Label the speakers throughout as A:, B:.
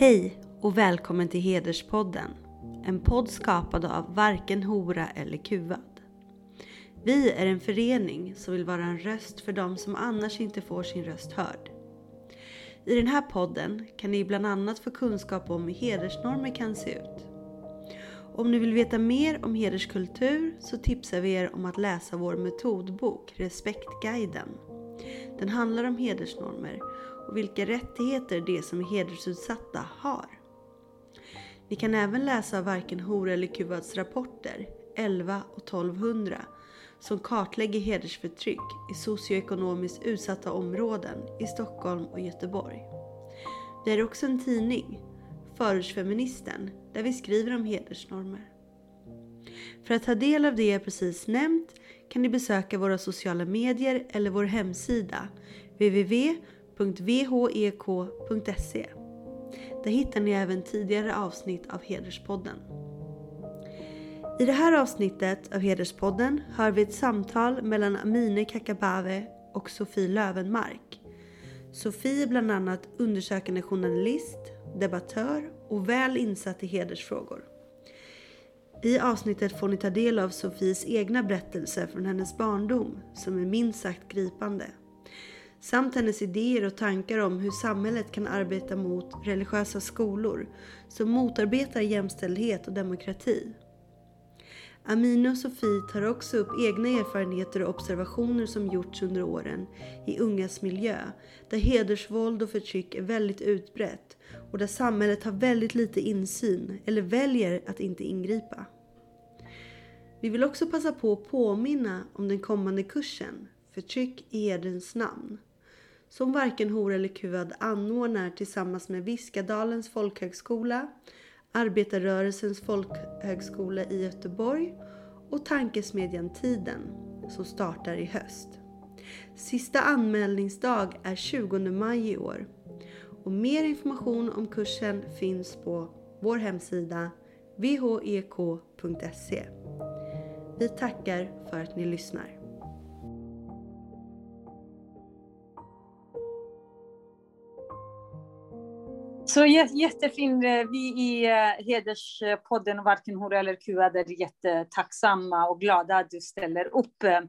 A: Hej och välkommen till Hederspodden. En podd skapad av varken hora eller kuvad. Vi är en förening som vill vara en röst för de som annars inte får sin röst hörd. I den här podden kan ni bland annat få kunskap om hur hedersnormer kan se ut. Om ni vill veta mer om hederskultur så tipsar vi er om att läsa vår metodbok Respektguiden. Den handlar om hedersnormer och vilka rättigheter de som är hedersutsatta har. Ni kan även läsa varken Hora eller Kuvads rapporter 11 och 1200 som kartlägger hedersförtryck i socioekonomiskt utsatta områden i Stockholm och Göteborg. Vi har också en tidning, Förortsfeministen, där vi skriver om hedersnormer. För att ta del av det jag precis nämnt kan ni besöka våra sociala medier eller vår hemsida www www.vhek.se. Där hittar ni även tidigare avsnitt av Hederspodden. I det här avsnittet av Hederspodden hör vi ett samtal mellan Amine Kakabave och Sofie Lövenmark. Sofie är bland annat undersökande journalist, debattör och väl insatt i hedersfrågor. I avsnittet får ni ta del av Sofies egna berättelser från hennes barndom som är minst sagt gripande. Samt hennes idéer och tankar om hur samhället kan arbeta mot religiösa skolor som motarbetar jämställdhet och demokrati. Amina och Sofie tar också upp egna erfarenheter och observationer som gjorts under åren i ungas miljö, där hedersvåld och förtryck är väldigt utbrett och där samhället har väldigt lite insyn eller väljer att inte ingripa. Vi vill också passa på att påminna om den kommande kursen Förtryck i hederns namn som varken Hora eller Kuvad anordnar tillsammans med Viskadalens folkhögskola, Arbetarrörelsens folkhögskola i Göteborg och Tankesmedjan Tiden som startar i höst. Sista anmälningsdag är 20 maj i år och mer information om kursen finns på vår hemsida vhek.se. E. Vi tackar för att ni lyssnar.
B: Så jättefin. Vi i eh, Hederspodden Varken hora eller kuvad är jättetacksamma och glada att du ställer upp eh,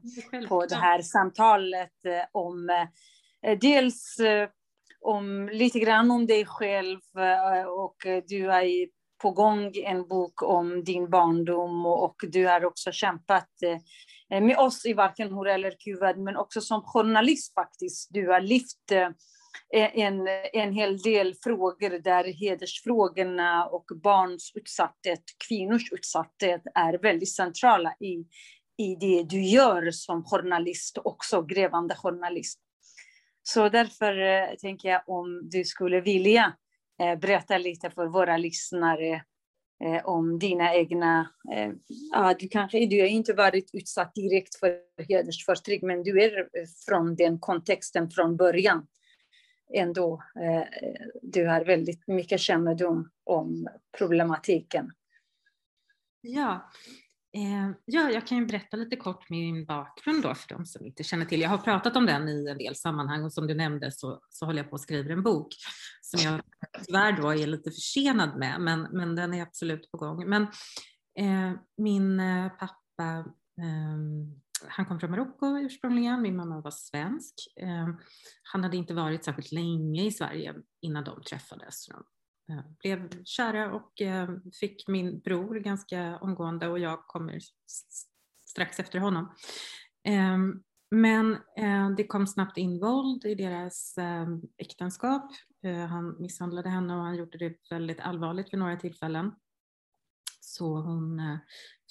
B: på det här samtalet eh, om dels om lite grann om dig själv och du är på gång en bok om din barndom och du har också kämpat med oss i Varken hora eller kuvad men också som journalist faktiskt. Du har lyft Eh, en, en hel del frågor där hedersfrågorna och barns utsatthet, kvinnors utsatthet är väldigt centrala i, i det du gör som journalist, också grävande journalist. Så därför eh, tänker jag om du skulle vilja eh, berätta lite för våra lyssnare eh, om dina egna... Eh, ja, du kanske du har inte varit utsatt direkt för hedersförtryck, men du är eh, från den kontexten från början ändå eh, du har väldigt mycket kännedom om problematiken.
C: Ja, eh, ja, jag kan ju berätta lite kort min bakgrund då för de som inte känner till. Jag har pratat om den i en del sammanhang och som du nämnde så, så håller jag på att skriva en bok som jag tyvärr då är lite försenad med, men, men den är absolut på gång. Men eh, min eh, pappa ehm, han kom från Marocko ursprungligen, min mamma var svensk. Ehm, han hade inte varit särskilt länge i Sverige innan de träffades. De eh, blev kära och eh, fick min bror ganska omgående och jag kommer strax efter honom. Ehm, men eh, det kom snabbt in våld i deras ehm, äktenskap. Han misshandlade henne och han gjorde det väldigt allvarligt vid några tillfällen. Så hon eh,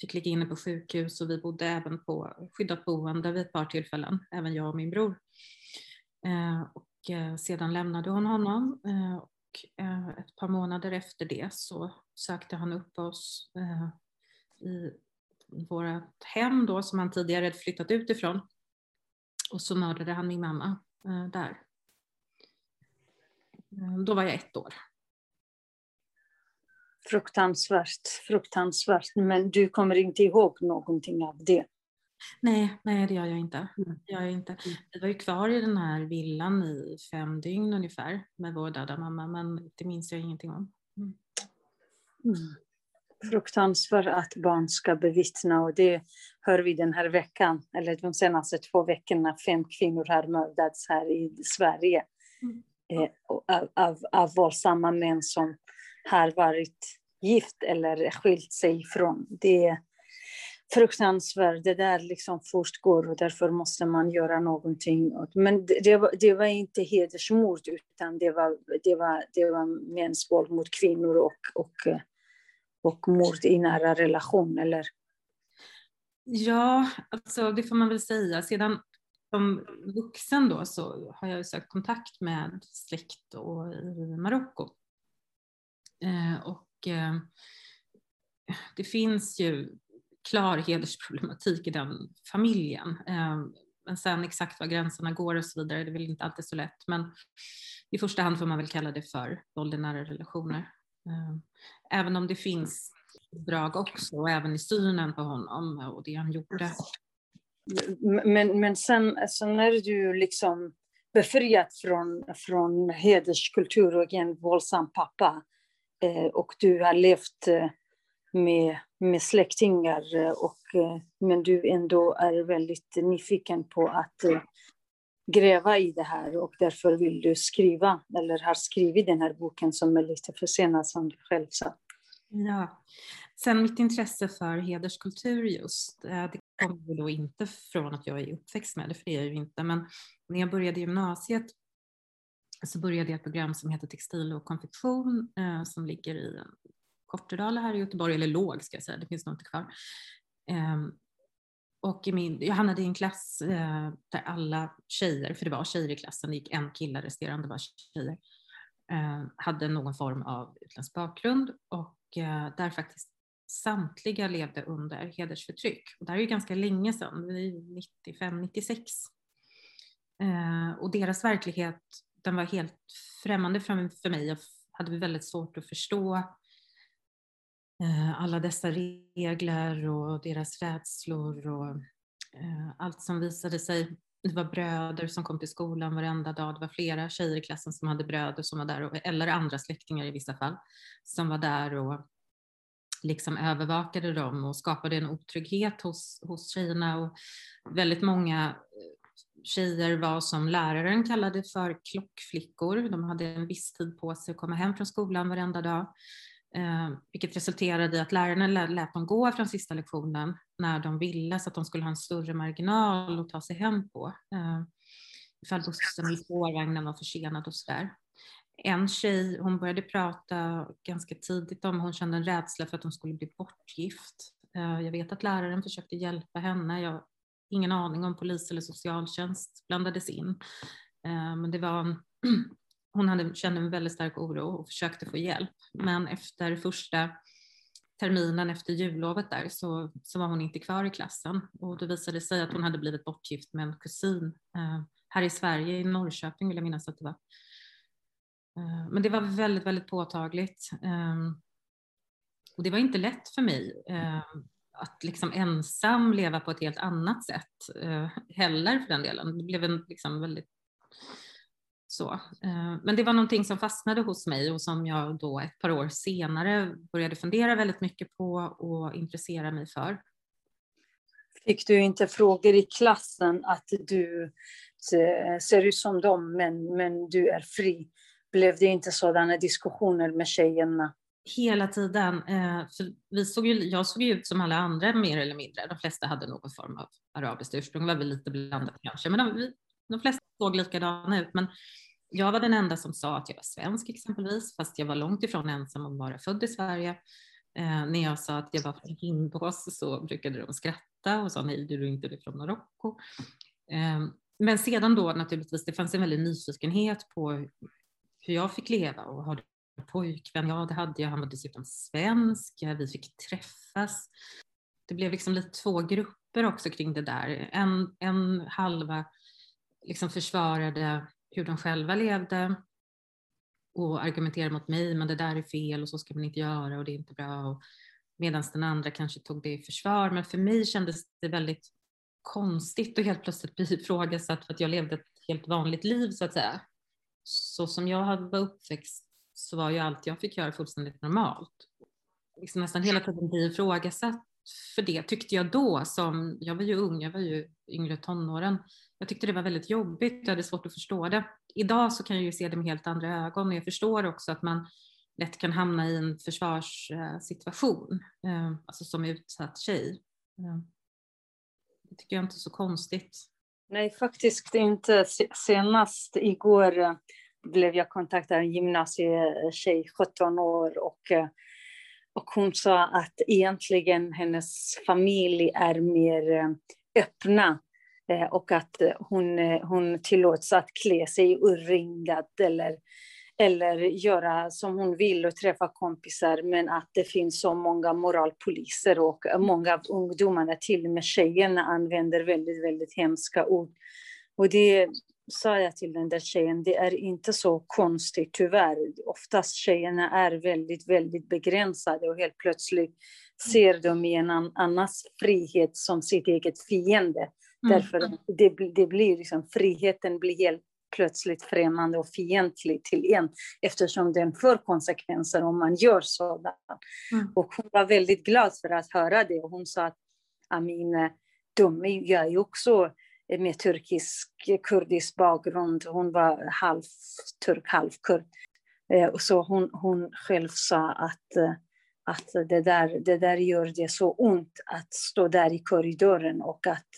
C: fick ligga inne på sjukhus och vi bodde även på skyddat boende vid ett par tillfällen, även jag och min bror. Eh, och eh, sedan lämnade hon honom och ett par månader efter det så sökte han upp oss i vårt hem då som han tidigare hade flyttat ut ifrån. Och så mördade han min mamma där. Då var jag ett år.
B: Fruktansvärt, fruktansvärt. Men du kommer inte ihåg någonting av det?
C: Nej, nej det gör jag inte. Mm. Gör jag inte. Mm. Vi var ju kvar i den här villan i fem dygn ungefär med vår döda mamma men det minns jag ingenting om. Mm.
B: Mm. Fruktansvärt att barn ska bevittna och det hör vi den här veckan, eller de senaste två veckorna, fem kvinnor har mördats här i Sverige mm. eh, av, av, av våldsamma män som har varit gift eller skilt sig ifrån. Det är fruktansvärt, det där liksom fortgår och därför måste man göra någonting. Men det, var, det var inte hedersmord utan det var, det var, det var mäns våld mot kvinnor och, och, och mord i nära relation, eller?
C: Ja, alltså det får man väl säga. Sedan som vuxen då så har jag sökt kontakt med släkt och i Marocko. Eh, och eh, det finns ju klar hedersproblematik i den familjen. Eh, men sen exakt var gränserna går och så vidare, det är väl inte alltid så lätt. Men i första hand får man väl kalla det för våld i nära relationer. Även om det finns drag också, och även i synen på honom och det han gjorde.
B: Men, men sen, sen är du liksom befriat från, från hederskultur och en våldsam pappa. Eh, och du har levt eh, med, med släktingar, eh, och, men du ändå är väldigt nyfiken på att gräva i det här och därför vill du skriva, eller har skrivit den här boken som är lite försenad som du själv sa.
C: Ja, sen mitt intresse för hederskultur just, det kommer då inte från att jag är uppväxt med det, för det är jag ju inte, men när jag började gymnasiet så började jag ett program som heter Textil och konfektion eh, som ligger i Kortedala här i Göteborg, eller låg ska jag säga, det finns nog inte kvar. Eh, och i min, jag hamnade i en klass eh, där alla tjejer, för det var tjejer i klassen, det gick en kille, resterande var tjejer, eh, hade någon form av utländsk bakgrund och eh, där faktiskt samtliga levde under hedersförtryck. Och det här är ju ganska länge sedan, 95, 96. Eh, och deras verklighet den var helt främmande för mig. Jag hade väldigt svårt att förstå eh, alla dessa regler och deras rädslor och eh, allt som visade sig. Det var bröder som kom till skolan varenda dag. Det var flera tjejer i klassen som hade bröder som var där, eller andra släktingar i vissa fall, som var där och liksom övervakade dem och skapade en otrygghet hos, hos tjejerna. Och väldigt många tjejer var som läraren kallade för klockflickor. De hade en viss tid på sig att komma hem från skolan varenda dag. Eh, vilket resulterade i att lärarna lät dem gå från sista lektionen när de ville så att de skulle ha en större marginal att ta sig hem på. Eh, ifall bussen eller spårvagnen var försenad och sådär. En tjej, hon började prata ganska tidigt om hon kände en rädsla för att hon skulle bli bortgift. Eh, jag vet att läraren försökte hjälpa henne. Jag ingen aning om polis eller socialtjänst blandades in. Eh, men det var en, hon hade, kände en väldigt stark oro och försökte få hjälp. Men efter första terminen efter jullovet där så, så var hon inte kvar i klassen och det visade sig att hon hade blivit bortgift med en kusin eh, här i Sverige, i Norrköping vill jag minnas att det var. Eh, men det var väldigt, väldigt påtagligt. Och det var inte lätt för mig att liksom ensam leva på ett helt annat sätt eh, heller för den delen. Det blev en liksom väldigt så. Eh, men det var någonting som fastnade hos mig och som jag då ett par år senare började fundera väldigt mycket på och intressera mig för.
B: Fick du inte frågor i klassen att du ser ut som dem men, men du är fri? Blev det inte sådana diskussioner med tjejerna?
C: Hela tiden. Eh, för vi såg ju, jag såg ju ut som alla andra mer eller mindre. De flesta hade någon form av arabiskt ursprung, var väl lite blandat kanske, men de, de flesta såg likadana ut. Men jag var den enda som sa att jag var svensk exempelvis, fast jag var långt ifrån ensam om att vara född i Sverige. Eh, när jag sa att jag var från Hindås så brukade de skratta och sa nej, du är inte från Marocko. Eh, men sedan då naturligtvis, det fanns en väldig nyfikenhet på hur jag fick leva och har pojkvän, ja det hade jag, han var dessutom svensk, vi fick träffas. Det blev liksom lite två grupper också kring det där. En, en halva liksom försvarade hur de själva levde och argumenterade mot mig, men det där är fel och så ska man inte göra och det är inte bra. Medan den andra kanske tog det i försvar. Men för mig kändes det väldigt konstigt och helt plötsligt bli ifrågasatt för att jag levde ett helt vanligt liv så att säga. Så som jag var uppväxt så var ju allt jag fick göra fullständigt normalt. Liksom nästan hela tiden blir ifrågasatt för det tyckte jag då som, jag var ju ung, jag var ju yngre tonåren. Jag tyckte det var väldigt jobbigt, jag hade svårt att förstå det. Idag så kan jag ju se det med helt andra ögon och jag förstår också att man lätt kan hamna i en försvarssituation, eh, alltså som utsatt tjej. Eh, det tycker jag inte är så konstigt.
B: Nej, faktiskt inte. Senast igår eh, blev jag kontaktad av en gymnasietjej, 17 år, och, eh, och hon sa att egentligen hennes familj är mer eh, öppna eh, och att hon, hon tillåts att klä sig urringat eller eller göra som hon vill och träffa kompisar, men att det finns så många moralpoliser och många av ungdomarna, till och med tjejerna, använder väldigt, väldigt hemska ord. Och det sa jag till den där tjejen, det är inte så konstigt tyvärr. Oftast tjejerna är väldigt, väldigt begränsade och helt plötsligt ser de i en annans frihet som sitt eget fiende. Mm. Därför det, det blir liksom, friheten blir helt plötsligt främmande och fientlig till en eftersom den får konsekvenser om man gör sådant. Mm. Och hon var väldigt glad för att höra det och hon sa att Amin, de, jag är också Eh, med turkisk eh, kurdisk bakgrund. Hon var halv turk, halv kurd. Eh, så hon, hon själv sa att, att det, där, det där gör det så ont att stå där i korridoren och att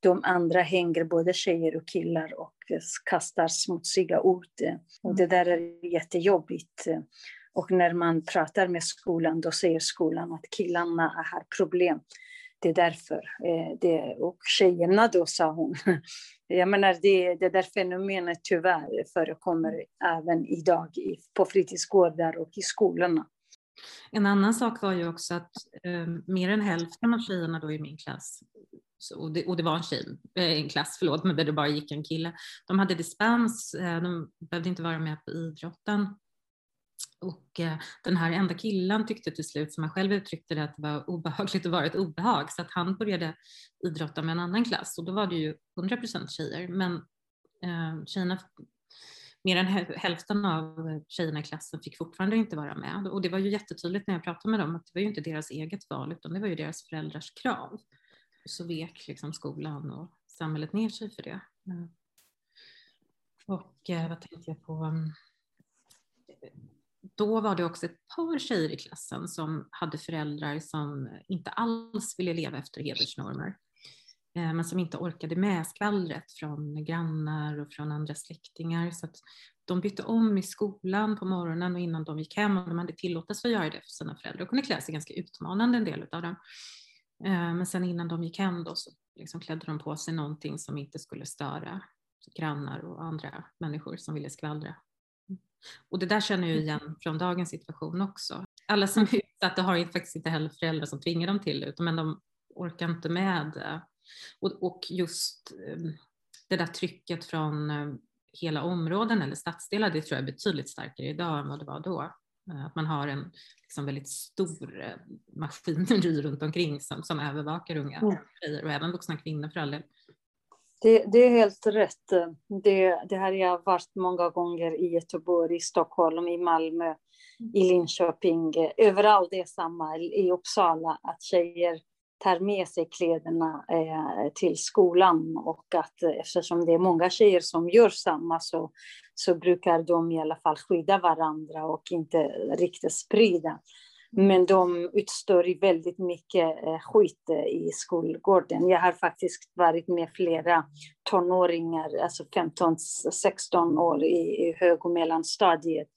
B: de andra hänger både tjejer och killar och kastar smutsiga ord. Och det där är jättejobbigt. Och när man pratar med skolan, då säger skolan att killarna har problem. Det är därför. Eh, det, och tjejerna då, sa hon. Jag menar, det, det där fenomenet tyvärr förekommer även idag på fritidsgårdar och i skolorna.
C: En annan sak var ju också att eh, mer än hälften av tjejerna då i min klass så, och, det, och, det, var en tjej, eh, en klass, förlåt, men där det bara gick en kille. De hade dispens, eh, de behövde inte vara med på idrotten. Och eh, den här enda killen tyckte till slut, som han själv uttryckte det, att det var obehagligt att vara ett obehag, så att han började idrotta med en annan klass. Och då var det ju 100 procent tjejer, men eh, tjejerna, mer än hälften av tjejerna i klassen fick fortfarande inte vara med. Och det var ju jättetydligt när jag pratade med dem att det var ju inte deras eget val, utan det var ju deras föräldrars krav så vek liksom skolan och samhället ner sig för det. Mm. Och eh, vad tänkte jag på? Då var det också ett par tjejer i klassen som hade föräldrar som inte alls ville leva efter hedersnormer. Eh, men som inte orkade med skvallret från grannar och från andra släktingar. Så att de bytte om i skolan på morgonen och innan de gick hem och de hade tillåtelse att göra det för sina föräldrar och kunde klä sig ganska utmanande en del av dem. Eh, men sen innan de gick hem då så liksom klädde de på sig någonting som inte skulle störa grannar och andra människor som ville skvallra. Och det där känner jag igen från dagens situation också. Alla som är utsatta har faktiskt inte heller föräldrar som tvingar dem till det, men de orkar inte med. Och, och just eh, det där trycket från eh, hela områden eller stadsdelar, det tror jag är betydligt starkare idag än vad det var då. Eh, att man har en liksom väldigt stor eh, maskineri runt omkring som, som övervakar unga mm. tjejer och även vuxna kvinnor för all del.
B: Det, det, är helt rätt. Det, det här har jag varit många gånger i Göteborg, i Stockholm, i Malmö, mm. i Linköping. Överallt det är samma, i Uppsala, att tjejer tar med sig kläderna eh, till skolan och att eftersom det är många tjejer som gör samma så, så brukar de i alla fall skydda varandra och inte riktigt sprida. Men de utstår väldigt mycket eh, skit eh, i skolgården. Jag har faktiskt varit med flera tonåringar, alltså 15-16 år i, i hög och mellanstadiet,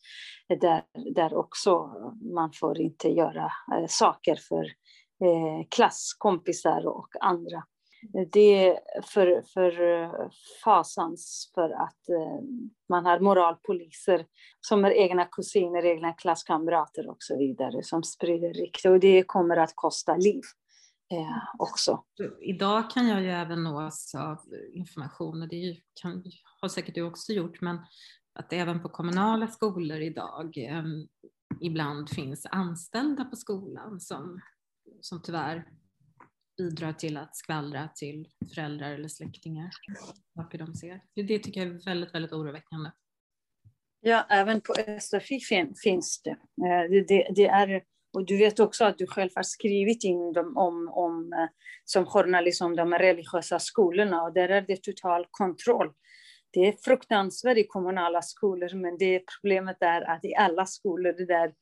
B: eh, där, där också man får inte göra saker för klasskompisar och andra. Det är för, för fasans för att eh, man har moralpoliser som är egna kusiner, egna klasskamrater och så vidare som sprider rykte och det kommer att kosta liv. Eh, också.
C: Idag kan jag ju även nås av information och det ju, kan, har säkert du också gjort, men att det även på kommunala skolor idag eh, ibland finns anställda på skolan som som tyvärr bidrar till att skvallra till föräldrar eller släktingar saker de ser. Det tycker jag är väldigt, väldigt oroväckande.
B: Ja, även på SFI fin, finns det. Eh, det, det. det, är, och du vet också att du själv har skrivit in dem om, om, eh, som journalist om de religiösa skolorna och där är det total kontroll. Det är fruktansvärt i kommunala skolor, men det problemet är att i alla skolor där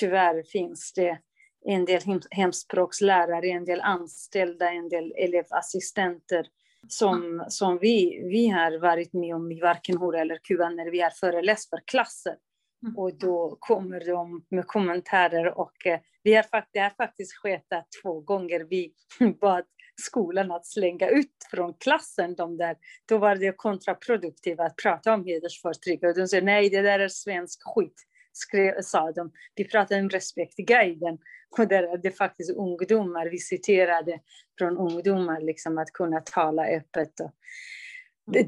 B: tyvärr finns det en del hemspråkslärare, en del anställda, en del elevassistenter som, som vi, vi har varit med om i varken Hora eller Kuba när vi har föreläst för klasser. Mm. Och då kommer de med kommentarer och eh, vi har, det har faktiskt skett att två gånger vi bad skolan att slänga ut från klassen de där. Då var det kontraproduktivt att prata om hedersförtryck. Och de säger nej, det där är svensk skit, skrev, sa de. Vi pratade om respektguiden och där är det faktiskt ungdomar, vi citerade från ungdomar, liksom att kunna tala öppet. Och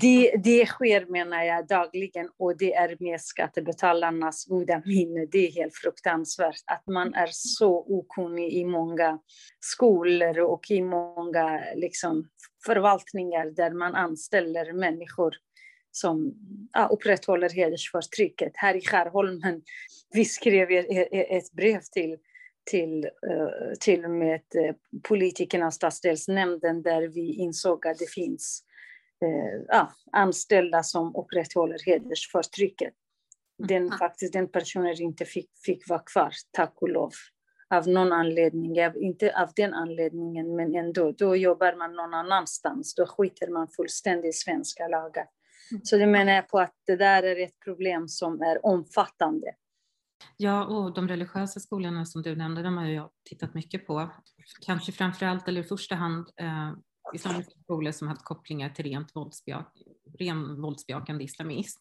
B: det, det sker menar jag dagligen och det är med skattebetalarnas goda minne. Det är helt fruktansvärt att man är så okunnig i många skolor och i många liksom, förvaltningar där man anställer människor som ja, upprätthåller hedersförtrycket. Här i Skärholmen, vi skrev ett brev till till, uh, till och med uh, politikerna och stadsdelsnämnden där vi insåg att det finns uh, ja, anställda som upprätthåller hedersförtrycket. Den, mm. faktiskt, den personen inte fick, fick vara kvar, tack och lov. Av någon anledning, inte av den anledningen, men ändå. Då jobbar man någon annanstans, då skiter man fullständigt i svenska lagar. Så det menar jag på att det där är ett problem som är omfattande.
C: Ja, och de religiösa skolorna som du nämnde, de har jag tittat mycket på. Kanske framför allt, eller i första hand, eh, islamiska skolor som haft kopplingar till rent våldsbejak, ren våldsbejakande islamism.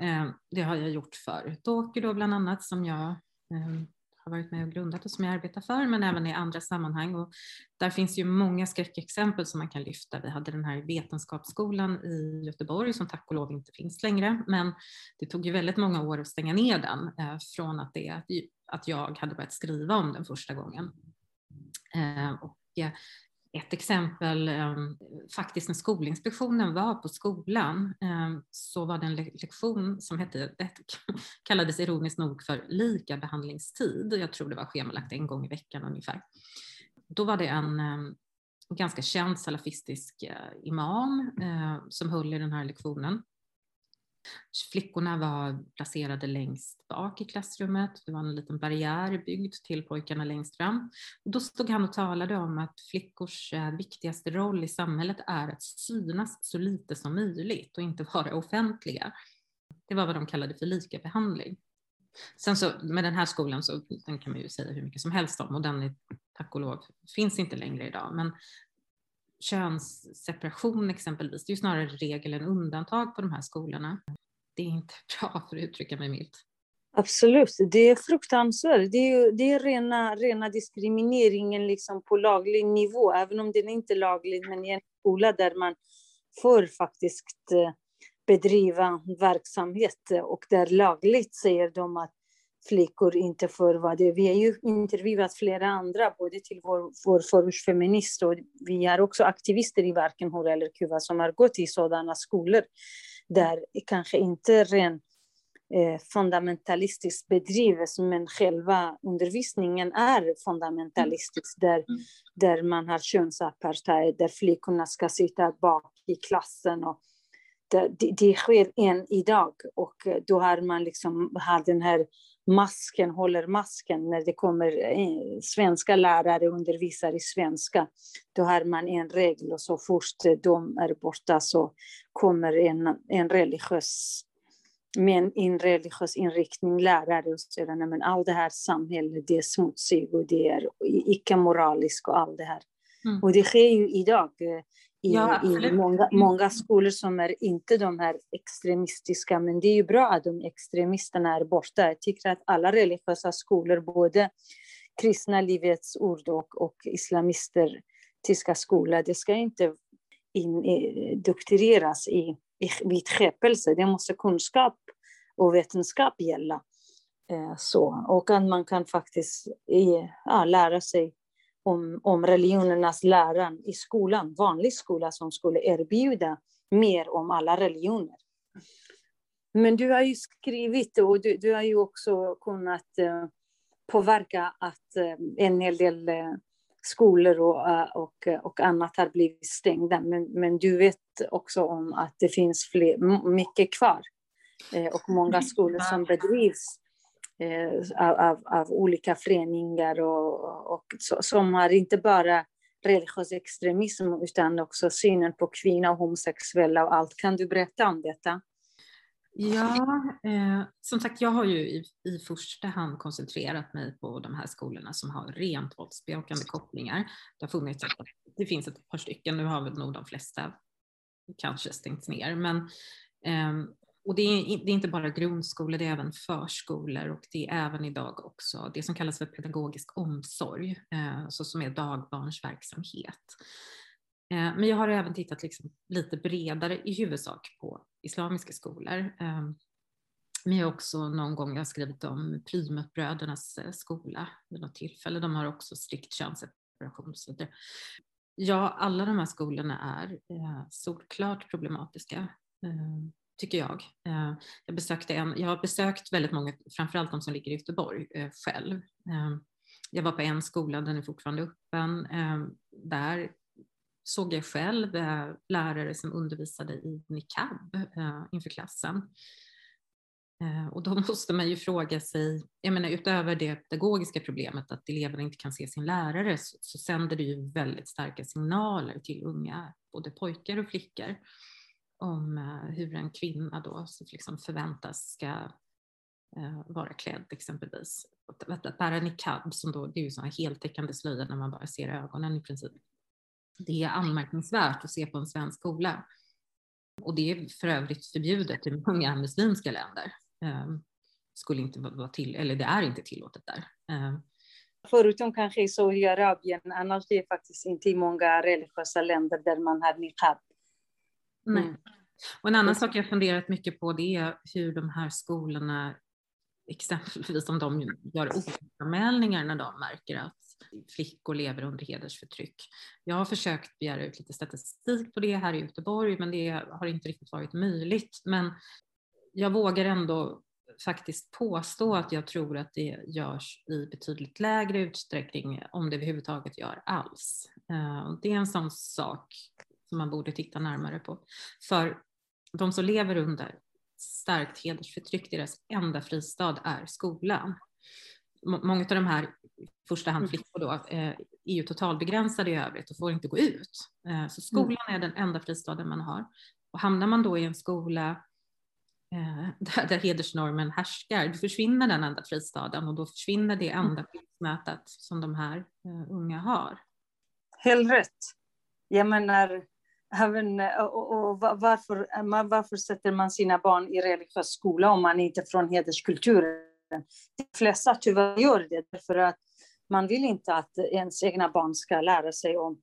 C: Eh, det har jag gjort förut. Åker då bland annat som jag eh, har varit med och grundat och som jag arbetar för, men även i andra sammanhang. Och där finns ju många skräckexempel som man kan lyfta. Vi hade den här vetenskapsskolan i Göteborg som tack och lov inte finns längre, men det tog ju väldigt många år att stänga ner den eh, från att, det, att jag hade börjat skriva om den första gången. Eh, och eh, ett exempel, eh, faktiskt när Skolinspektionen var på skolan eh, så var det en lektion som hette, det kallades ironiskt nog för lika behandlingstid. Jag tror det var schemalagt en gång i veckan ungefär. Då var det en eh, ganska känd salafistisk imam som höll i den här lektionen. Flickorna var placerade längst bak i klassrummet. Det var en liten barriär byggd till pojkarna längst fram. Och då stod han och talade om att flickors eh, viktigaste roll i samhället är att synas så lite som möjligt och inte vara offentliga. Det var vad de kallade för likabehandling. Sen så med den här skolan så den kan man ju säga hur mycket som helst om och den är tack och lov finns inte längre idag. Men könsseparation exempelvis, det är ju snarare regel än undantag på de här skolorna. Det är inte bra för att uttrycka mig milt.
B: Absolut, det är fruktansvärt. Det är, det är rena, rena diskrimineringen liksom på laglig nivå, även om den inte är laglig, men i en skola där man får faktiskt eh, bedriva verksamhet och där lagligt säger de att flickor inte får vara det. Vi har ju intervjuat flera andra, både till vår, vår förortsfeminist och vi har också aktivister i varken Hora eller Kuba som har gått i sådana skolor där kanske inte ren eh, fundamentalistiskt bedrivs, men själva undervisningen är fundamentalistisk, där, mm. där man har könsapartheid, där flickorna ska sitta bak i klassen och det, det sker än idag och då har man liksom har den här masken, håller masken när det kommer eh, svenska lärare undervisar i svenska. Då har man en regel och så fort de är borta så kommer en, en religiös med en religiös inriktning lärare och säger men allt det här samhället det är smutsigt och det är icke-moraliskt och allt det här. Mm. Och det sker ju idag i, ja, i många, mm. många skolor som är inte de här extremistiska, men det är ju bra att de extremisterna är borta. Jag tycker att alla religiösa skolor, både kristna Livets Ord och, och islamister, tyska skolor, det ska inte indoktrineras i, i vidskepelse. Det måste kunskap och vetenskap gälla. Eh, så. Och att man kan faktiskt ja, lära sig om, om religionernas läran i skolan, vanlig skola som skulle erbjuda mer om alla religioner. Men du har ju skrivit och du, du har ju också kunnat eh, påverka att eh, en hel del eh, skolor och, och, och annat har blivit stängda. Men, men du vet också om att det finns fler, mycket kvar och många skolor som bedrivs Eh, av, av, av, olika föreningar och, och som har inte bara religiös extremism utan också synen på kvinnor och homosexuella och allt. Kan du berätta om detta?
C: Ja, eh, som sagt, jag har ju i, i första hand koncentrerat mig på de här skolorna som har rent våldsbejakande kopplingar. Det har funnits, det finns ett par stycken, nu har väl nog de flesta kanske stängts ner, men eh, och det är, det är, inte bara grundskolor, det är även förskolor och det är även idag också det som kallas för pedagogisk omsorg, eh, så som är dagbarnsverksamhet. Eh, men jag har även tittat liksom lite bredare i huvudsak på islamiska skolor. Eh, men jag har också någon gång jag skrivit om Plymouthbrödernas eh, skola vid något tillfälle. De har också strikt könsseparation. Så det, ja, alla de här skolorna är eh, solklart problematiska eh, tycker jag. Eh, jag, besökte en, jag har besökt väldigt många, framförallt de som ligger i Göteborg eh, själv. Eh, jag var på en skola, den är fortfarande öppen. Där såg jag själv eh, lärare som undervisade i niqab eh, inför klassen. Eh, och då måste man ju fråga sig, jag menar utöver det pedagogiska problemet att eleverna inte kan se sin lärare så, så sänder det ju väldigt starka signaler till unga, både pojkar och flickor, om eh, hur en kvinna då liksom förväntas ska eh, vara klädd exempelvis. Att, att bära niqab, som då, det är ju sådana heltäckande slöjor när man bara ser ögonen i princip det är anmärkningsvärt att se på en svensk skola. Och det är för övrigt förbjudet i många muslimska länder. Ehm, skulle inte vara till, eller det är inte tillåtet där. Ehm.
B: Förutom kanske i Saudiarabien, annars är det faktiskt inte i många religiösa länder där man har niqab.
C: Mm. Nej. Och en annan sak jag funderat mycket på det är hur de här skolorna, exempelvis om de gör oanmälningar när de märker att flickor lever under hedersförtryck. Jag har försökt begära ut lite statistik på det här i Göteborg, men det har inte riktigt varit möjligt. Men jag vågar ändå faktiskt påstå att jag tror att det görs i betydligt lägre utsträckning, om det överhuvudtaget gör alls. Eh, det är en sån sak som man borde titta närmare på. För de som lever under starkt hedersförtryck, deras enda fristad är skolan många av de här, i första hand mm. flickor då, eh, är ju totalbegränsade i övrigt och får inte gå ut. Eh, så skolan är den enda fristaden man har. Och hamnar man då i en skola eh, där, där hedersnormen härskar, då försvinner den enda fristaden och då försvinner det mm. enda skyddsnätet som de här unga har.
B: Helt rätt. Jag menar, även, eh, och, och varför, eh, varför sätter man sina barn i religiös skola om man inte är från hederskulturen? De flesta tyvärr gör det för att man vill inte att ens egna barn ska lära sig om,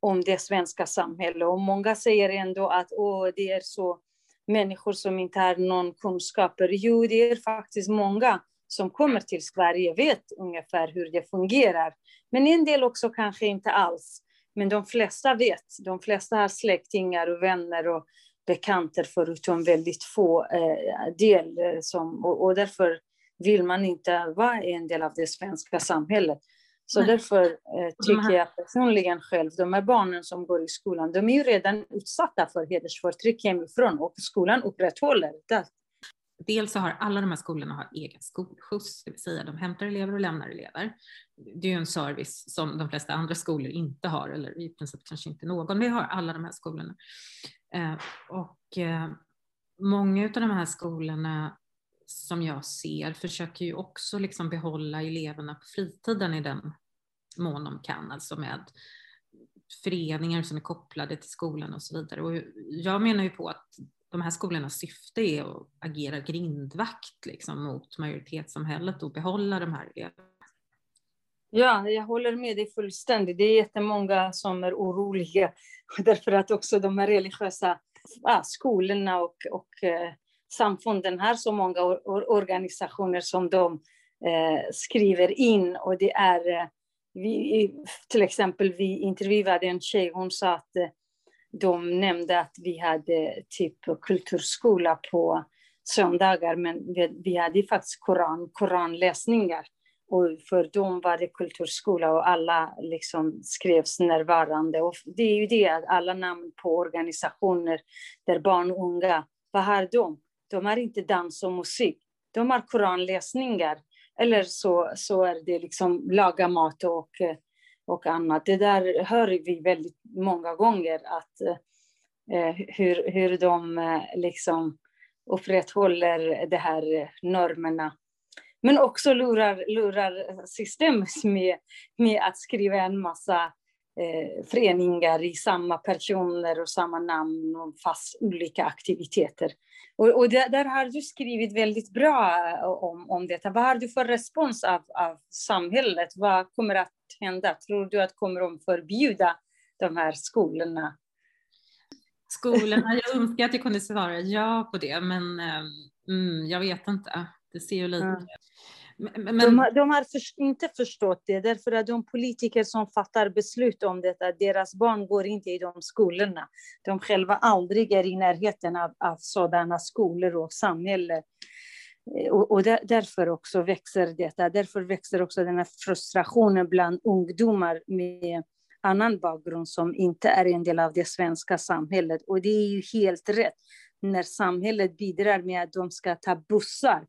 B: om det svenska samhället. Och många säger ändå att Åh, det är så människor som inte har någon kunskaper. Jo, det är faktiskt många som kommer till Sverige vet ungefär hur det fungerar. Men en del också kanske inte alls. Men de flesta vet. De flesta har släktingar och vänner och bekanta förutom väldigt få eh, del. Eh, som, och, och därför vill man inte vara en del av det svenska samhället. Så Nej. därför eh, tycker jag personligen själv, de här barnen som går i skolan, de är ju redan utsatta för hedersförtryck hemifrån och skolan upprätthåller det.
C: Dels så har alla de här skolorna har egen skolskjuts, det vill säga de hämtar elever och lämnar elever. Det är ju en service som de flesta andra skolor inte har, eller i princip kanske inte någon. Det har alla de här skolorna. Eh, och eh, många av de här skolorna som jag ser försöker ju också liksom behålla eleverna på fritiden i den mån de kan, alltså med föreningar som är kopplade till skolan och så vidare. Och jag menar ju på att de här skolornas syfte är att agera grindvakt liksom, mot majoritetssamhället och behålla de här.
B: Ja, jag håller med dig fullständigt. Det är jättemånga som är oroliga därför att också de här religiösa ah, skolorna och, och eh, samfunden har så många organisationer som de eh, skriver in och det är eh, vi, till exempel, vi intervjuade en tjej, hon sa att eh, de nämnde att vi hade typ kulturskola på söndagar, men vi, vi hade faktiskt koran, koranläsningar. Och för dem var det kulturskola och alla liksom skrevs närvarande. Och det är ju det, alla namn på organisationer där barn och unga, vad har de? De har inte dans och musik. De har koranläsningar. Eller så, så är det liksom laga mat och, eh, och annat. Det där hör vi väldigt många gånger, att eh, hur, hur de eh, liksom upprätthåller de här eh, normerna men också lurar, lurar systemet med, med att skriva en massa eh, föreningar i samma personer och samma namn, och fast olika aktiviteter. Och, och där, där, har du skrivit väldigt bra om, om detta. Vad har du för respons av, av samhället? Vad kommer att hända? Tror du att kommer de förbjuda de här skolorna?
C: Skolorna, jag önskar att jag kunde svara ja på det, men eh, mm, jag vet inte. Det ser ju lite... Mm.
B: Men... De, har, de har för, inte förstått det, därför att de politiker som fattar beslut om detta, deras barn går inte i de skolorna. De själva aldrig är i närheten av, av sådana skolor och samhälle. Eh, och, och där, därför också växer detta, därför växer också den här frustrationen bland ungdomar med annan bakgrund som inte är en del av det svenska samhället. Och det är ju helt rätt när samhället bidrar med att de ska ta bussar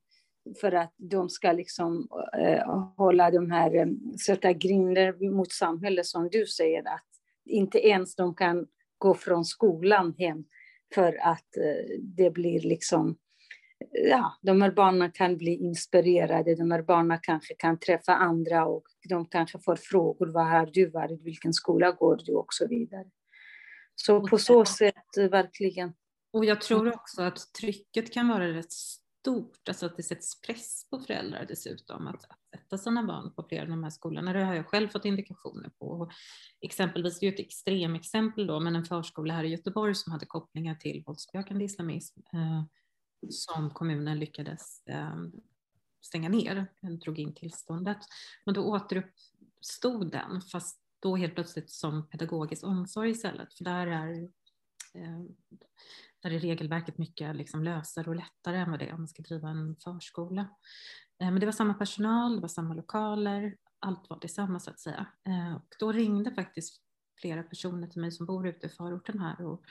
B: för att de ska liksom uh, hålla de här, um, sätta grinder mot samhället som du säger, att inte ens de kan gå från skolan hem för att uh, det blir liksom, ja, de här barnen kan bli inspirerade, de här barnen kanske kan träffa andra och de kanske får frågor, var har du varit, vilken skola går du och så vidare. Så på så sätt verkligen.
C: Och jag tror också att trycket kan vara rätt stort, alltså att det sätts press på föräldrar dessutom att, att sätta sina barn på flera av de här skolorna. Det har jag själv fått indikationer på. Exempelvis, det är ett extremexempel då, men en förskola här i Göteborg som hade kopplingar till våldsbejakande islamism eh, som kommunen lyckades eh, stänga ner, den drog in tillståndet. Men då återuppstod den, fast då helt plötsligt som pedagogisk omsorg istället, för där är eh, där är regelverket mycket liksom lösare och lättare än vad det är om man ska driva en förskola. Eh, men det var samma personal, det var samma lokaler, allt var detsamma så att säga. Eh, och då ringde faktiskt flera personer till mig som bor ute i förorten här och,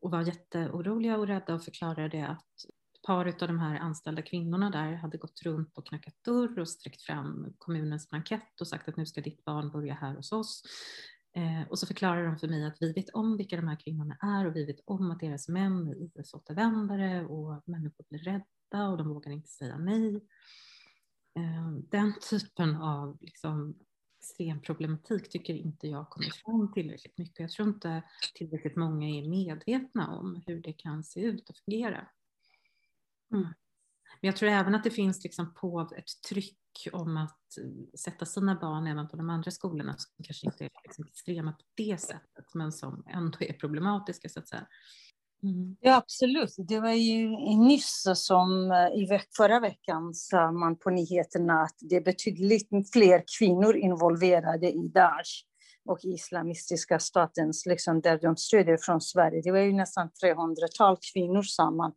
C: och var jätteoroliga och rädda och förklarade att ett par av de här anställda kvinnorna där hade gått runt och knackat dörr och sträckt fram kommunens blankett och sagt att nu ska ditt barn börja här hos oss. Eh, och så förklarar de för mig att vi vet om vilka de här kvinnorna är och vi vet om att deras män är IS-återvändare och människor blir rädda och de vågar inte säga nej. Eh, den typen av liksom, extrem problematik tycker inte jag kommer fram tillräckligt mycket. Jag tror inte tillräckligt många är medvetna om hur det kan se ut och fungera. Mm. Men jag tror även att det finns liksom på ett tryck om att eh, sätta sina barn även på de andra skolorna som kanske inte är liksom extrema på det sättet, men som ändå är problematiska så att säga.
B: Mm. Ja, absolut. Det var ju nyss som eh, i veck förra veckan sa man på nyheterna att det är betydligt fler kvinnor involverade i Daesh och islamistiska statens, liksom där de stöder från Sverige. Det var ju nästan 300-tal kvinnor sa man.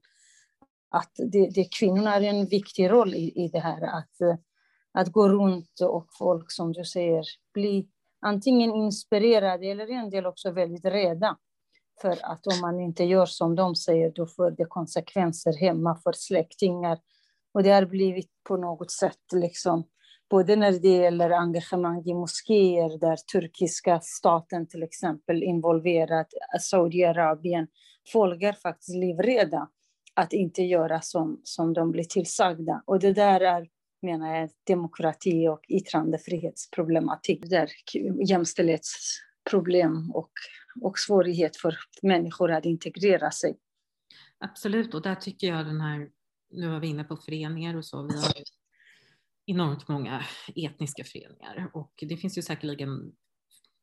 B: Att det, det, kvinnorna har en viktig roll i, i det här. Att eh, att gå runt och folk, som du säger, bli antingen inspirerade eller en del också väldigt rädda. För att om man inte gör som de säger, då får det konsekvenser hemma för släktingar. Och det har blivit på något sätt, liksom, både när det gäller engagemang i moskéer, där turkiska staten till exempel involverat, Saudiarabien, folk är faktiskt livrädda att inte göra som, som de blir tillsagda. Och det där är menar jag demokrati och yttrandefrihetsproblematik, där jämställdhetsproblem och, och svårighet för människor att integrera sig.
C: Absolut, och där tycker jag den här, nu var vi inne på föreningar och så, vi har enormt många etniska föreningar och det finns ju säkerligen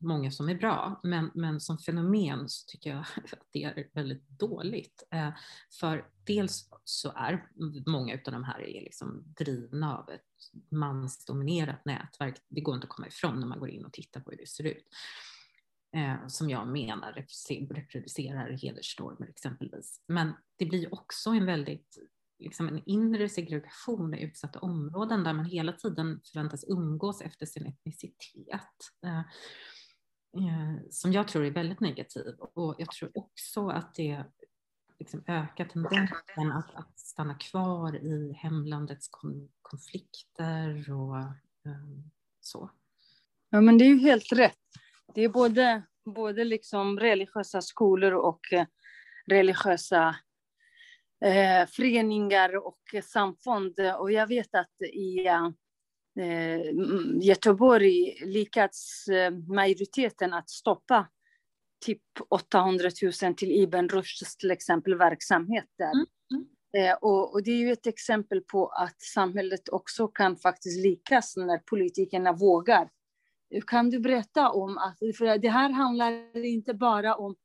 C: många som är bra, men, men som fenomen så tycker jag att det är väldigt dåligt. Eh, för dels så är många av de här är liksom drivna av ett mansdominerat nätverk. Det går inte att komma ifrån när man går in och tittar på hur det ser ut. Eh, som jag menar reproducerar hedersnormer exempelvis. Men det blir också en väldigt liksom en inre segregation i utsatta områden där man hela tiden förväntas umgås efter sin etnicitet. Eh, Eh, som jag tror är väldigt negativ. Och jag tror också att det liksom ökar tendensen att, att stanna kvar i hemlandets konflikter och um, så.
B: Ja, men det är ju helt rätt. Det är både, både liksom religiösa skolor och eh, religiösa eh, föreningar och samfund. Och jag vet att i eh, Göteborg lyckats eh, majoriteten att stoppa typ 800 000 till Ibn Rushds till exempel verksamhet där. Mm. Mm. Eh, och, och, det är ju ett exempel på att samhället också kan faktiskt lyckas när politikerna vågar. Kan du berätta om att, för det här handlar inte bara om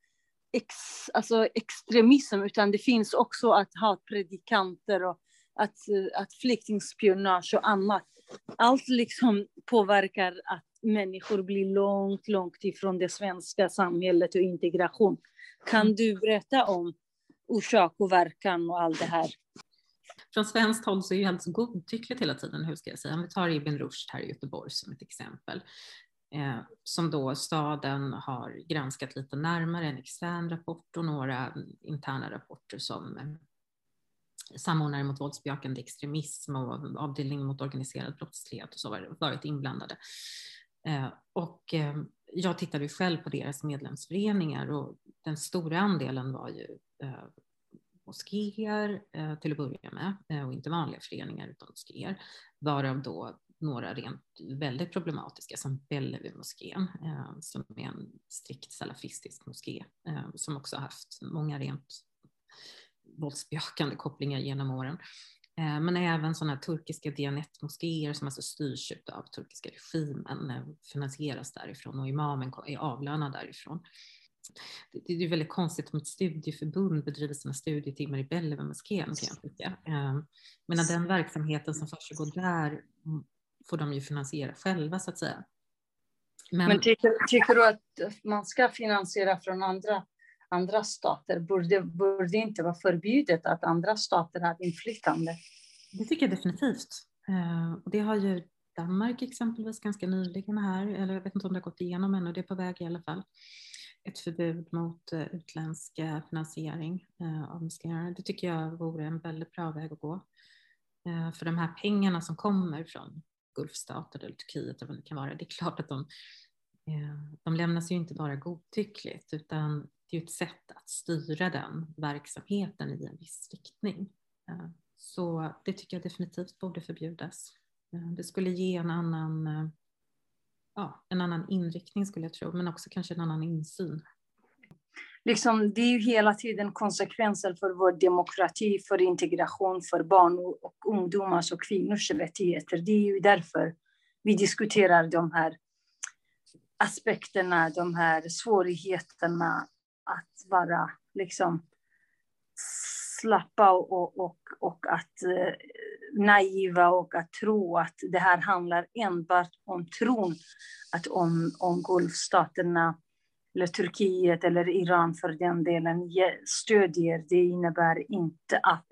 B: ex, alltså extremism, utan det finns också att ha predikanter och att, att flyktingspionage och annat. Allt liksom påverkar att människor blir långt, långt ifrån det svenska samhället och integration. Kan mm. du berätta om orsak och verkan och allt det här?
C: Från svenskt håll så är det helt godtyckligt hela tiden, hur ska jag säga? Om vi tar Ibn Rushd här i Göteborg som ett exempel eh, som då staden har granskat lite närmare, en extern rapport och några interna rapporter som samordnare mot våldsbejakande extremism och avdelning mot organiserad brottslighet och så har varit inblandade. Eh, och eh, jag tittade ju själv på deras medlemsföreningar och den stora andelen var ju eh, moskéer till att börja med och inte vanliga föreningar utan moskéer, varav då några rent väldigt problematiska som Bellevue-moskén som är en strikt salafistisk moské som också haft många rent våldsbejakande kopplingar genom åren. Eh, men även sådana turkiska dianetmoskéer som alltså styrs av turkiska regimen, eh, finansieras därifrån och imamen är avlönad därifrån. Det är väldigt konstigt om ett studieförbund bedriver sina studietimmar i Bellevue-moskén kan jag tycka. Eh, men den verksamheten som försiggår där mm, får de ju finansiera själva så att säga.
B: Men, Men tycker, tycker, du att man ska finansiera från andra, andra stater? Borde, borde inte vara förbjudet att andra stater har inflytande?
C: Det tycker jag definitivt. Eh, och det har ju Danmark exempelvis ganska nyligen här, eller jag vet inte om det har gått igenom ännu, det är på väg i alla fall. Ett förbud mot eh, utländsk eh, finansiering av moskéer. Det tycker jag vore en väldigt bra väg att gå. För de här pengarna som kommer från Gulfstater eller Turkiet eller vad det kan vara. Det är klart att de, de lämnas ju inte bara godtyckligt utan det är ett sätt att styra den verksamheten i en viss riktning. Eh, så det tycker jag definitivt borde förbjudas. Eh, det skulle ge en annan, eh, ja, en annan inriktning skulle jag tro, men också kanske en annan insyn
B: liksom, det är ju hela tiden konsekvenser för vår demokrati, för integration, för barn och ungdomars och kvinnors rättigheter. Det är ju därför vi diskuterar de här aspekterna, de här svårigheterna att vara liksom slappa och, och, och att eh, naiva och att tro att det här handlar enbart om tron, att om, om Gulfstaterna eller Turkiet eller Iran för den delen stödjer, det innebär inte att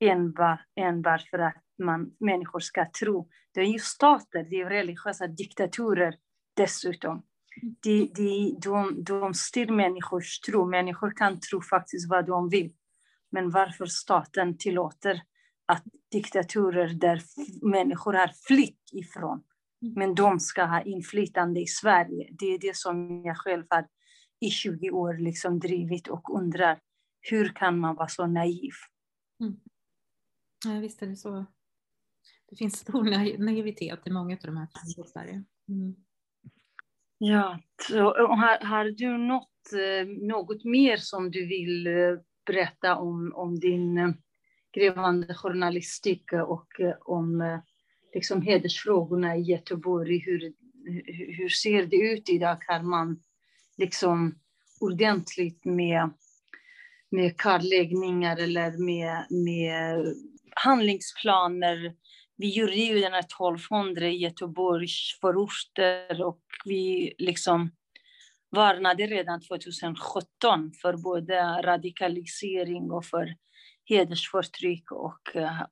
B: enbart, enbart för att man, människor ska tro. Det är ju stater, det är religiösa diktaturer dessutom. De, de, de, de styr människors tro. Människor kan tro faktiskt vad de vill. Men varför staten tillåter att diktaturer där människor har flytt ifrån Men de ska ha inflytande i Sverige. Det är det som jag själv har i 20 år liksom drivit och undrar. Hur kan man vara så naiv?
C: Mm. Ja, visst är det så. Det finns stor naivitet i många av de här fallen i Sverige. Mm.
B: Ja, så har, har du något, eh, något mer som du vill eh, berätta om, om din eh, grävande journalistik och om liksom hedersfrågorna i Göteborg, hur, hur ser det ut idag? Har man liksom ordentligt med, med kartläggningar eller med, med handlingsplaner? Vi gjorde ju den här 1200 i Göteborgs förorter och vi liksom varnade redan 2017 för både radikalisering och för hedersförtryck och,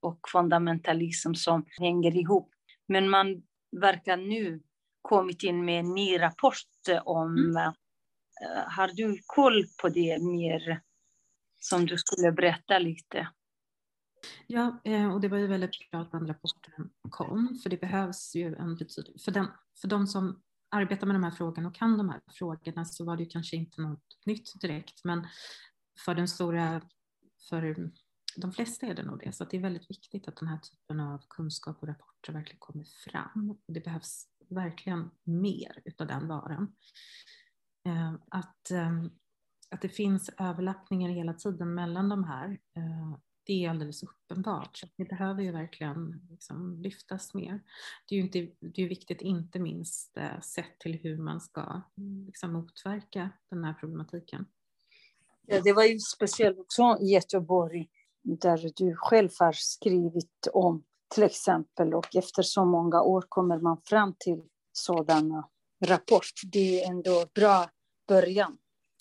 B: och fundamentalism som hänger ihop. Men man verkar nu kommit in med en ny rapport om... Mm. Uh, har du koll på det mer? Som du skulle berätta lite.
C: Ja, eh, och det var ju väldigt bra att den rapporten kom, för det behövs ju en betydelse. För, den, för de som arbetar med de här frågorna och kan de här frågorna så var det ju kanske inte något nytt direkt, men för den stora, för de flesta är det nog det, så det är väldigt viktigt att den här typen av kunskap och rapporter verkligen kommer fram. Det behövs verkligen mer utav den varan. Eh, att, eh, att det finns överlappningar hela tiden mellan de här, det är alldeles uppenbart. Så det behöver ju verkligen liksom lyftas mer. Det är ju inte, det är viktigt, inte minst eh, sett till hur man ska mm, liksom motverka den här problematiken.
B: Ja, det var ju speciellt också i Göteborg där du själv har skrivit om till exempel och efter så många år kommer man fram till sådana rapporter. Det är ändå bra början.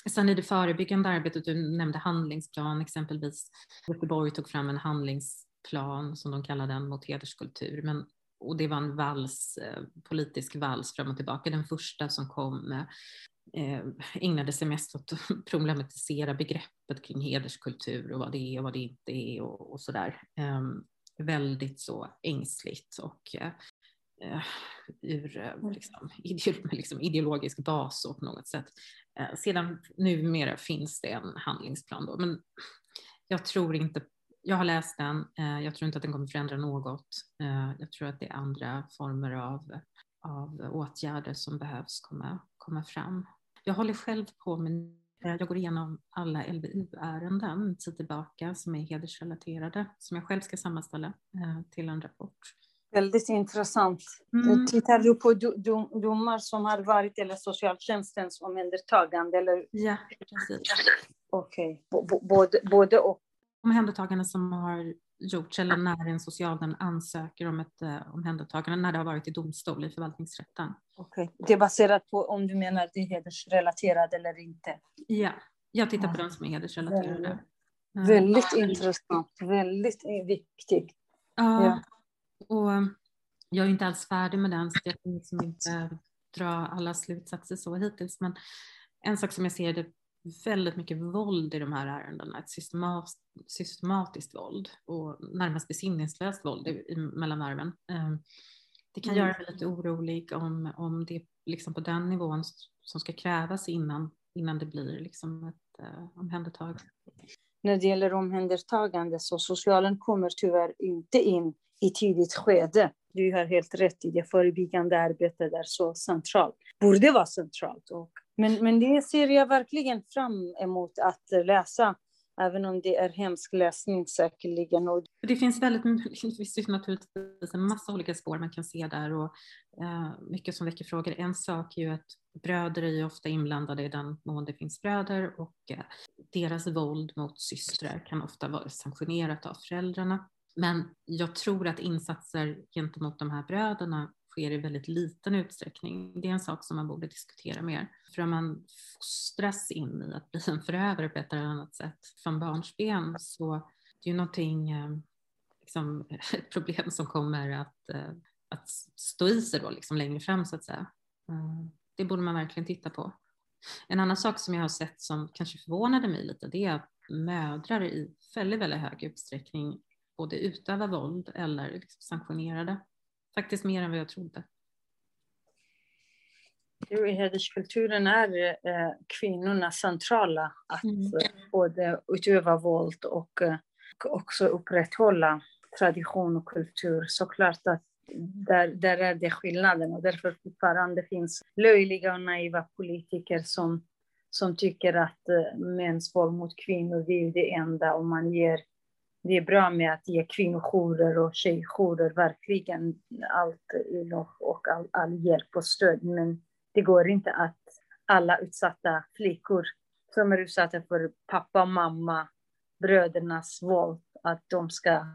C: Sen i det förebyggande arbetet, du nämnde handlingsplan exempelvis. Göteborg tog fram en handlingsplan som de kallade den mot hederskultur. Men, och det var en vals, eh, politisk vals fram och tillbaka. Den första som kom eh, ägnade sig mest åt att problematisera begreppet kring hederskultur och vad det är och vad det inte är och, och sådär. Eh, väldigt så ängsligt och eh, eh, ur eh, liksom, liksom, liksom, ideologisk bas på något sätt. Eh, sedan numera finns det en handlingsplan då, men jag tror inte jag har läst den. Eh, jag tror inte att den kommer förändra något. Eh, jag tror att det är andra former av, av åtgärder som behövs komma, komma fram. Jag håller själv på med eh, jag går igenom alla LVU-ärenden tid tillbaka som är hedersrelaterade som jag själv ska sammanställa eh, till en rapport.
B: Väldigt intressant. Mm. Tittar du på domar som har varit eller socialtjänstens omhändertagande? Eller?
C: Ja, precis.
B: Okej, okay. både, både och.
C: Omhändertagande som har gjorts eller när en socialnämnd ansöker om ett uh, omhändertagande när det har varit i domstol i förvaltningsrätten.
B: Okej, okay. det är baserat på om du menar det är hedersrelaterad eller inte?
C: Ja, jag tittar på de som är hedersrelaterade.
B: Väldigt, väldigt intressant, väldigt viktigt.
C: Ja, ja. Och jag är inte alls färdig med den, så jag kan liksom inte dra alla slutsatser så hittills. Men en sak som jag ser är det väldigt mycket våld i de här ärendena, ett systemat, systematiskt våld och närmast besinningslöst våld i, mellan varven. Ehm, det kan mm. göra mig lite orolig om, om det liksom på den nivån som ska krävas innan, innan det blir liksom ett uh, omhändertagande.
B: När det gäller omhändertagande så socialen kommer tyvärr inte in i tidigt skede. Du har helt rätt i det förebyggande arbetet är så centralt. Borde vara centralt. Och, men, men det ser jag verkligen fram emot att läsa. Även om det är hemsk läsning säkerligen. Och...
C: Det finns väldigt finns naturligtvis en massa olika spår man kan se där och eh, mycket som väcker frågor. En sak är ju att bröder är ju ofta inblandade i den mån det finns bröder och eh, deras våld mot systrar kan ofta vara sanktionerat av föräldrarna. Men jag tror att insatser gentemot de här bröderna sker i väldigt liten utsträckning. Det är en sak som man borde diskutera mer. För om man fostras in i att bli en förövare på ett eller annat sätt från barnsben så det är ju någonting, eh, liksom, ett problem som kommer att, eh, att stå i sig då, liksom längre fram så att säga. Eh, det borde man verkligen titta på. En annan sak som jag har sett som kanske förvånade mig lite, det är att mödrar i väldigt, väldigt hög utsträckning både utöva våld eller liksom sanktionera det. Faktiskt mer än vad jag trodde.
B: I hederskulturen är eh, kvinnorna centrala att mm. både utöva våld och eh, också upprätthålla tradition och kultur. Såklart att där, där är det skillnaden och därför fortfarande finns löjliga och naiva politiker som, som tycker att eh, mäns våld mot kvinnor det är det enda och man ger det är bra med att ge kvinnojourer och tjejjourer verkligen allt och all, all hjälp och stöd. Men det går inte att alla utsatta flickor som är utsatta för pappa mamma, brödernas våld, att de ska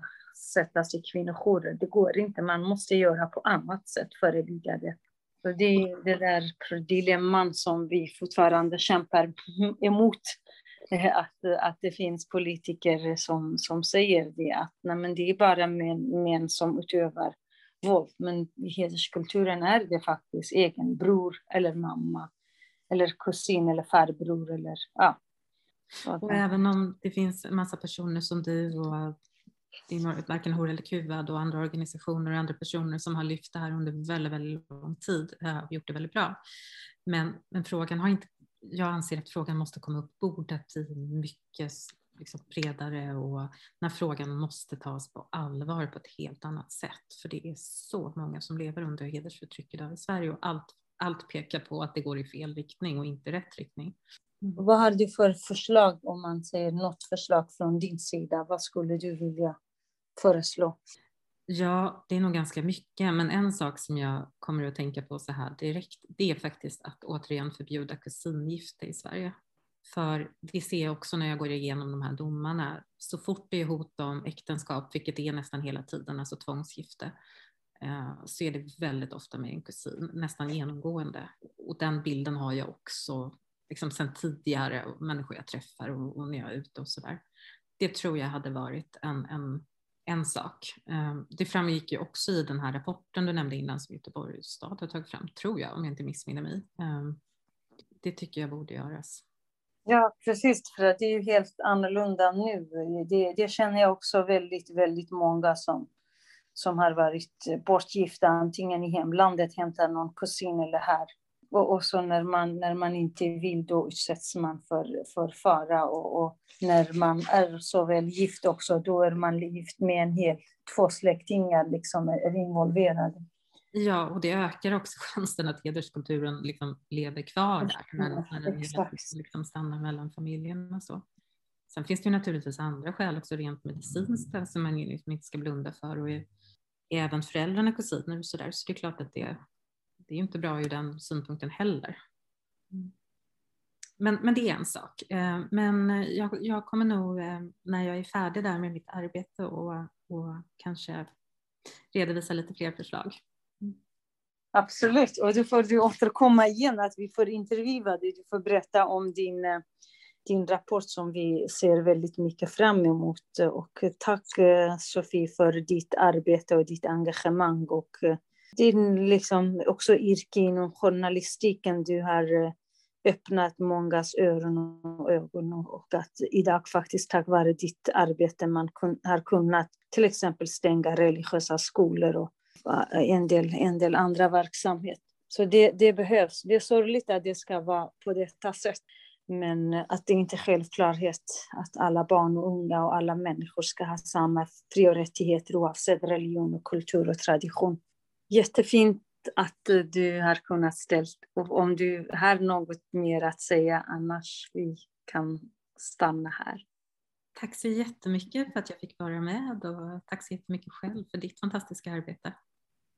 B: sättas i kvinnojourer. Det går inte, man måste göra på annat sätt, förebygga det. Så det är det där dilemman som vi fortfarande kämpar emot. Eh, att, att det finns politiker som, som säger det, att nej, men det är bara män, män som utövar våld. Men i hederskulturen är det faktiskt egen bror eller mamma eller kusin eller farbror eller ja.
C: Och även om det finns en massa personer som du och det är varken Hor eller Kuvad och andra organisationer och andra personer som har lyft det här under väldigt, väldigt lång tid eh, och gjort det väldigt bra. Men, men frågan har inte, jag anser att frågan måste komma upp bordet i mycket liksom bredare och när frågan måste tas på allvar på ett helt annat sätt. För det är så många som lever under hedersförtryck idag i Sverige och allt, allt pekar på att det går i fel riktning och inte rätt riktning.
B: Vad har du för förslag om man säger något förslag från din sida? Vad skulle du vilja föreslå?
C: Ja, det är nog ganska mycket, men en sak som jag kommer att tänka på så här direkt, det är faktiskt att återigen förbjuda kusingifte i Sverige. För det ser jag också när jag går igenom de här domarna. Så fort det är hot om äktenskap, vilket det är nästan hela tiden, alltså tvångsgifte, eh, så är det väldigt ofta med en kusin, nästan genomgående. Och den bilden har jag också liksom sen tidigare, människor jag träffar och, och när jag är ute och sådär. Det tror jag hade varit en, en, en sak. Ehm, det framgick ju också i den här rapporten du nämnde innan som Göteborgs stad har tagit fram, tror jag, om jag inte missminner mig. Ehm, det tycker jag borde göras.
B: Ja, precis, för att det är ju helt annorlunda nu. Det, det känner jag också väldigt, väldigt många som, som har varit bortgifta, antingen i hemlandet, hämtar någon kusin eller här. Och, och så när man, när man inte vill, då utsätts man för, för fara. Och, och när man är så väl gift också, då är man gift med en hel, två släktingar liksom är involverade.
C: Ja, och det ökar också chansen att hederskulturen liksom lever kvar där, när, när den liksom stannar mellan familjen och så. Sen finns det ju naturligtvis andra skäl också rent medicinskt som man liksom inte ska blunda för och är, även föräldrarna kusiner och så där, så det är klart att det, det är inte bra ur den synpunkten heller. Men, men det är en sak. Eh, men jag, jag kommer nog, eh, när jag är färdig där med mitt arbete och, och kanske redovisa lite fler förslag.
B: Absolut, och då får du återkomma igen, att vi får intervjua dig. Du får berätta om din, eh, din rapport som vi ser väldigt mycket fram emot. Och tack Sofie för ditt arbete och ditt engagemang och din liksom också yrke inom journalistiken. Du har eh, öppnat mångas öron och ögon och att idag faktiskt tack vare ditt arbete man har kunnat till exempel stänga religiösa skolor och eh, en del, en del andra verksamhet. Så det, det behövs. Det är sorgligt att det ska vara på detta sätt. Men att det inte är självklarhet att alla barn och unga och alla människor ska ha samma fri och rättigheter oavsett religion, och kultur och tradition. Jättefint att eh, du har kunnat ställa upp. Om du har något mer att säga annars vi kan stanna här.
C: Tack så jättemycket för att jag fick vara med och tack så jättemycket själv för ditt fantastiska arbete.